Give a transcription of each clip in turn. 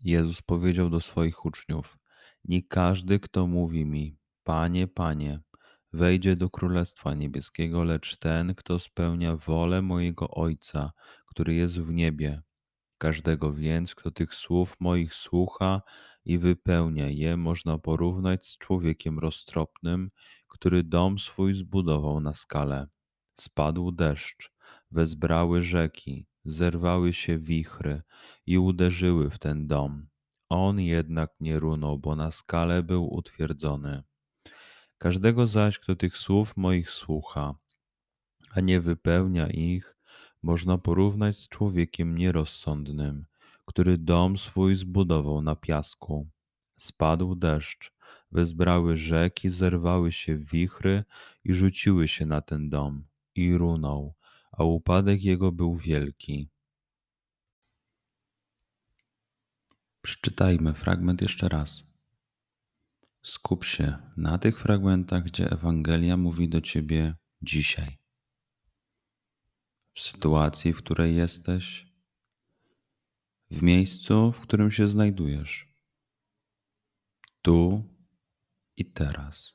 Jezus powiedział do swoich uczniów: Nie każdy, kto mówi mi, Panie, Panie, wejdzie do Królestwa Niebieskiego, lecz ten, kto spełnia wolę mojego Ojca, który jest w niebie. Każdego więc, kto tych słów moich słucha i wypełnia je, można porównać z człowiekiem roztropnym, który dom swój zbudował na skale. Spadł deszcz, wezbrały rzeki, zerwały się wichry i uderzyły w ten dom. On jednak nie runął, bo na skale był utwierdzony. Każdego zaś, kto tych słów moich słucha, a nie wypełnia ich, można porównać z człowiekiem nierozsądnym, który dom swój zbudował na piasku. Spadł deszcz, wezbrały rzeki, zerwały się wichry i rzuciły się na ten dom i runął a upadek jego był wielki. Przeczytajmy fragment jeszcze raz. Skup się na tych fragmentach, gdzie Ewangelia mówi do ciebie dzisiaj. W sytuacji, w której jesteś, w miejscu, w którym się znajdujesz, tu i teraz.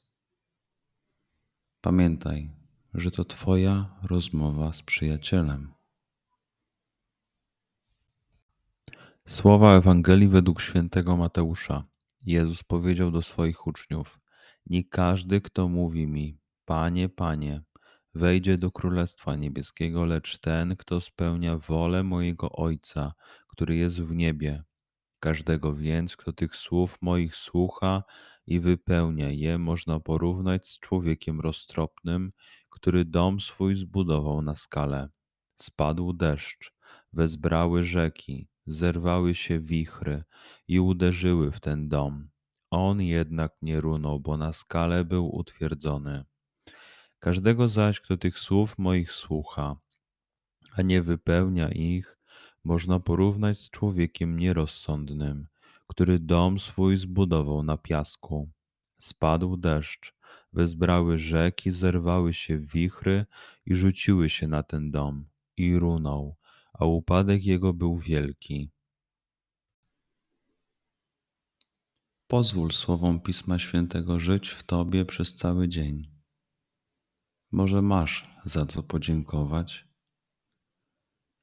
Pamiętaj, że to Twoja rozmowa z przyjacielem. Słowa Ewangelii według świętego Mateusza. Jezus powiedział do swoich uczniów: Nie każdy, kto mówi mi, Panie, Panie, wejdzie do Królestwa Niebieskiego, lecz ten, kto spełnia wolę mojego Ojca, który jest w niebie. Każdego więc, kto tych słów moich słucha i wypełnia je, można porównać z człowiekiem roztropnym, który dom swój zbudował na skale. Spadł deszcz, wezbrały rzeki, zerwały się wichry i uderzyły w ten dom. On jednak nie runął, bo na skale był utwierdzony. Każdego zaś, kto tych słów moich słucha, a nie wypełnia ich, można porównać z człowiekiem nierozsądnym, który dom swój zbudował na piasku. Spadł deszcz, wezbrały rzeki, zerwały się wichry i rzuciły się na ten dom i runął, a upadek jego był wielki. Pozwól słowom Pisma Świętego żyć w Tobie przez cały dzień. Może masz za co podziękować,